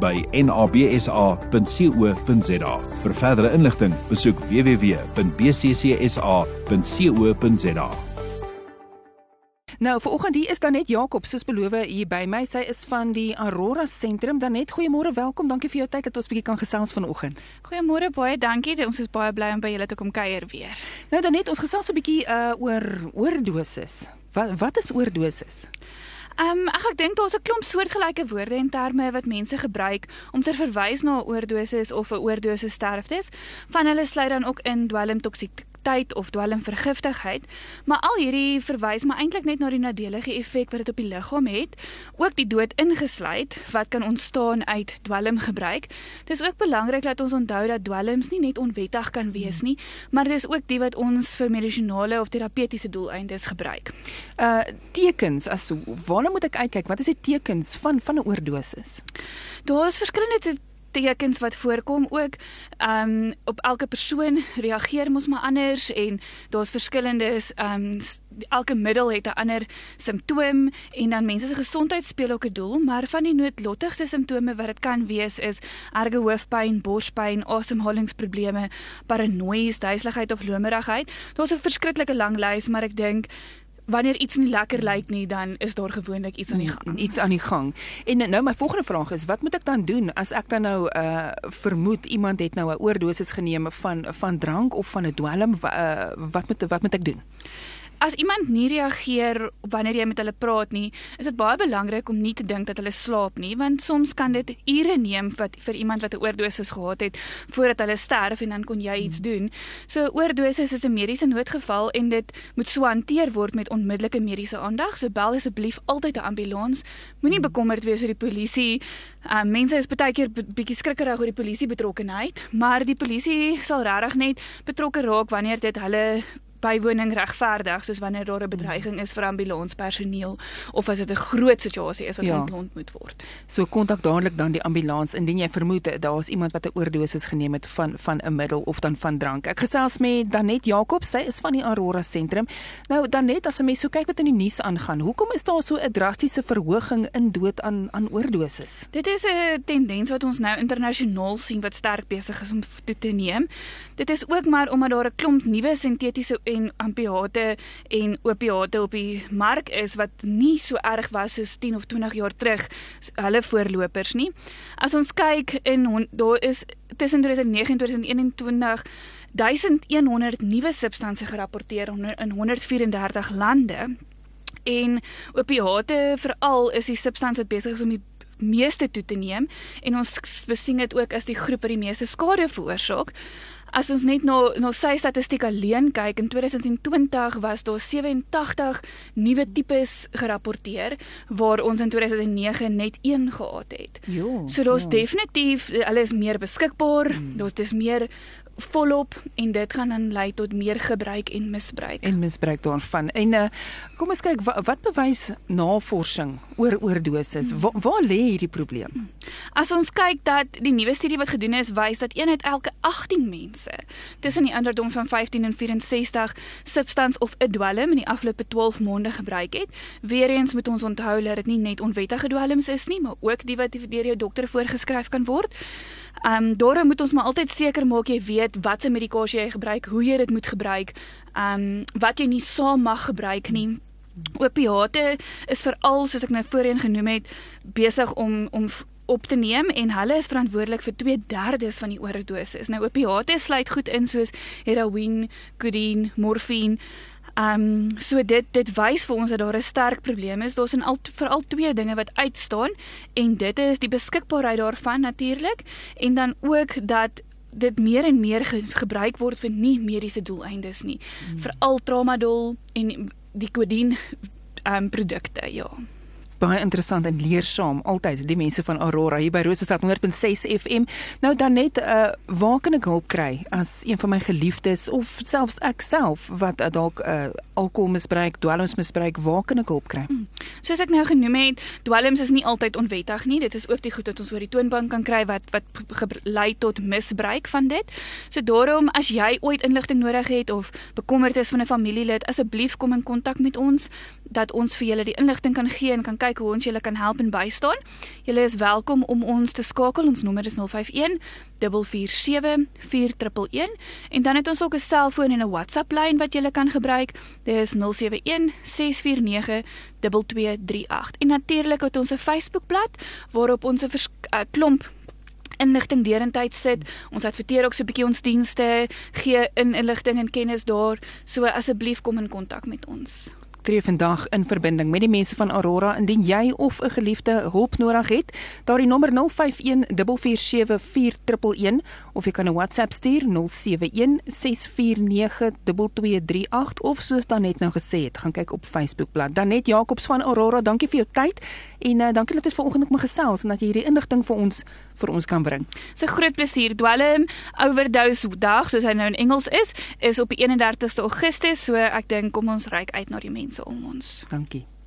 by nabsa.co.za. Vir verdere inligting, besoek www.bccsa.co.za. Nou, vanoggend hier is dan net Jakob, soos beloof hier by my. Sy is van die Aurora Sentrum. Dan net goeiemôre, welkom. Dankie vir jou tyd dat ons bietjie kan gesels vanoggend. Goeiemôre, baie dankie. Ons is baie bly om by julle te kom kuier weer. Nou dan net ons gesels so 'n bietjie uh oor oordoses. Wat wat is oordosis? Ehm um, ek dink daar's 'n klomp soortgelyke woorde en terme wat mense gebruik om te verwys na 'n oordosis of 'n oordosis sterftes. Van hulle sluit dan ook in dwelmtoksiek tyd of dwelmvergiftigheid, maar al hierdie verwys maar eintlik net na die nadelige effek wat dit op die liggaam het, ook die dood ingesluit wat kan ontstaan uit dwelmgebruik. Dit is ook belangrik dat ons onthou dat dwelms nie net onwettig kan wees nie, maar dit is ook die wat ons vir medisinale of terapeutiese doeleindes gebruik. Uh tekens as waarna moet ek uitkyk? Wat is die tekens van van 'n oordosis? Daar is verskillende tekens wat voorkom ook ehm um, op elke persoon reageer mos maar anders en daar's verskillende ehm um, elke middel het 'n ander simptoom en dan mense se gesondheid speel ook 'n doel maar van die noodlottigste simptome wat dit kan wees is erge hoofpyn, borspyn, asemhalingsprobleme, paranoïes, duiseligheid of lomerigheid. Daar's 'n verskriklike lang lys maar ek dink wanneer iets nie lekker lyk nie, dan is daar gewoonlik iets aan die gang. Iets aan die gang. En nou my volgende vraag is, wat moet ek dan doen as ek dan nou uh vermoed iemand het nou 'n oordosis geneem van van drank of van 'n dwelm uh, wat moet wat moet ek doen? As iemand nie reageer wanneer jy met hulle praat nie, is dit baie belangrik om nie te dink dat hulle slaap nie, want soms kan dit ure neem wat vir iemand wat 'n oordosis gehad het voordat hulle sterf en dan kon jy iets doen. So oordosis is 'n mediese noodgeval en dit moet so hanteer word met onmiddellike mediese aandag. So bel asseblief altyd 'n ambulans. Moenie bekommerd wees oor die polisie. Uh, mense is baie keer bietjie skrikkerig oor die polisie betrokkenheid, maar die polisie sal regtig net betrokke raak wanneer dit hulle bywoning regverdig soos wanneer daar 'n bedreiging is vir ambulanspersoneel of as dit 'n groot situasie is wat ja. ontlont moet word. So kontak dadelik dan die ambulans indien jy vermoed daar is iemand wat 'n oordosis geneem het van van 'n middel of dan van drank. Ek gesels met Danet Jakob, sy is van die Aurora sentrum. Nou Danet, as 'n mens so kyk wat in die nuus aangaan, hoekom is daar so 'n drastiese verhoging in dood aan aan oordoses? Dit is 'n tendens wat ons nou internasionaal sien wat sterk besig is om toe te neem. Dit is ook maar omdat daar 'n klomp nuwe sintetiese en ampiate en opiate op die mark is wat nie so erg was soos 10 of 20 jaar terug hulle voorlopers nie. As ons kyk in daar is tussen 2009 en 2021 1100 nuwe substansies gerapporteer in 134 lande. En opiate veral is die substansie wat besig is om die meeste toe te neem en ons besien dit ook as die groep wat die meeste skade veroorsaak. As ons net na na sy statistiek alleen kyk, in 2020 was daar 87 nuwe tipes gerapporteer waar ons in 2009 net een gehad het. Jo, so daar's ja. definitief hulle is meer beskikbaar, hmm. daar's dis meer volop en dit gaan dan lei tot meer gebruik en misbruik. En misbruik daarvan. En uh, kom ons kyk wat, wat bewys navorsing oor oordoses? Hmm. Wa, waar lê hierdie probleem? Hmm. As ons kyk dat die nuwe studie wat gedoen is wys dat een uit elke 18 mense tussen die ouderdom van 15 en 64 substans of 'n dwelm in die afgelope 12 maande gebruik het. Weereens moet ons onthou dat dit nie net onwettige dwelms is nie, maar ook die wat deur jou dokter voorgeskryf kan word. Ehm um, daarom moet ons maar altyd seker maak jy weet watse medikasie jy gebruik, hoe jy dit moet gebruik, ehm um, wat jy nie saam mag gebruik nie. Opiate is veral soos ek nou voorheen genoem het besig om om op te neem en hulle is verantwoordelik vir 2/3 van die oordoses. Nou opiate sluit goed in soos heroïne, codeine, morfine Ehm um, so dit dit wys vir ons dat daar 'n sterk probleem is. Daar's in al veral twee dinge wat uitstaan en dit is die beskikbaarheid daarvan natuurlik en dan ook dat dit meer en meer ge gebruik word vir nie mediese doeleindes nie. Hmm. Veral tramadol en die codeine ehm um, produkte, ja. Baie interessant en leersaam altyd die mense van Aurora hier by Rosestad 100.6 FM. Nou dan net uh waar kan ek hulp kry as een van my geliefdes of selfs ek self wat uh, dalk uh alkohol misbruik, dwelms misbruik, waar kan ek hulp kry? Hmm. Soos ek nou genoem het, dwelms is nie altyd onwettig nie. Dit is ook die goed wat ons oor die toonbank kan kry wat wat lei tot misbruik van dit. So daarom as jy ooit inligting nodig het of bekommerd is van 'n familielid, asseblief kom in kontak met ons dat ons vir julle die inligting kan gee en kan kyk hoe ons julle kan help en bystaan. Julle is welkom om ons te skakel. Ons nommer is 051 447 4111 en dan het ons ook 'n selfoon en 'n WhatsApp lyn wat julle kan gebruik. Dit is 071 649 2238. En natuurlik het ons 'n Facebookblad waarop ons 'n uh, klomp inligting derentyd sit. Ons adverteer ook so 'n bietjie ons dienste, gee in inligting en kennis daar. So asseblief kom in kontak met ons tree vandag in verbinding met die mense van Aurora indien jy of 'n geliefde hulp nodig het. Daardie nommer 0514474111 of jy kan 'n WhatsApp stuur 0716492238 of soos dan net nou gesê het, gaan kyk op Facebookblad. Dan net Jacobs van Aurora, dankie vir jou tyd en uh, dankie dat jy vanoggend ook my gesels en dat jy hierdie inligting vir ons vir ons kan bring. Dis 'n groot plesier. Dwelm Overdose Dag, soos hy nou in Engels is, is op die 31ste Augustus, so ek dink kom ons reik uit na die mense om ons. Dankie.